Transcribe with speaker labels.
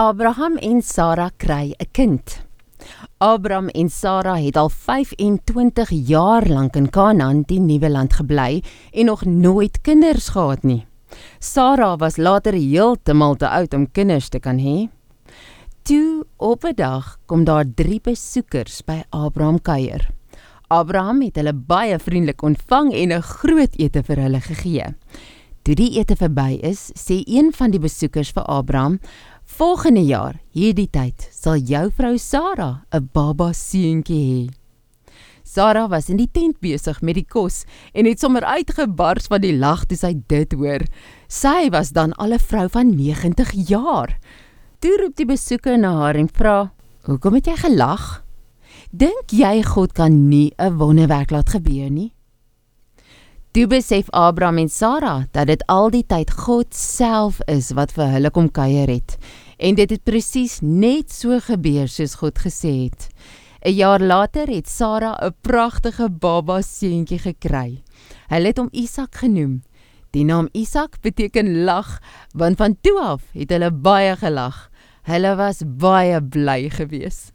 Speaker 1: Abraham en Sara kry 'n kind. Abraham en Sara het al 25 jaar lank in Kanaan, die nuwe land gebly en nog nooit kinders gehad nie. Sara was later heeltemal te oud om kinders te kan hê. Toe op 'n dag kom daar drie besoekers by Abraham kuier. Abraham het hulle baie vriendelik ontvang en 'n groot ete vir hulle gegee. Toe die ete verby is, sê een van die besoekers vir Abraham: Volgende jaar, hierdie tyd, sal jou vrou Sara 'n baba seentjie hê. Sara was in die tent besig met die kos en het sommer uitgebars van die lag toe sy dit hoor. Sy was dan al 'n vrou van 90 jaar. Toe roep die besoeker na haar en vra: "Hoekom het jy gelag? Dink jy God kan nie 'n wonderwerk laat gebeur nie?" Toe besef Abraham en Sara dat dit al die tyd God self is wat vir hulle kom kuier het en dit het presies net so gebeur soos God gesê het. 'n Jaar later het Sara 'n pragtige baba seentjie gekry. Hulle het hom Isak genoem. Die naam Isak beteken lag, want van toe af het hulle baie gelag. Hulle was baie bly geweest.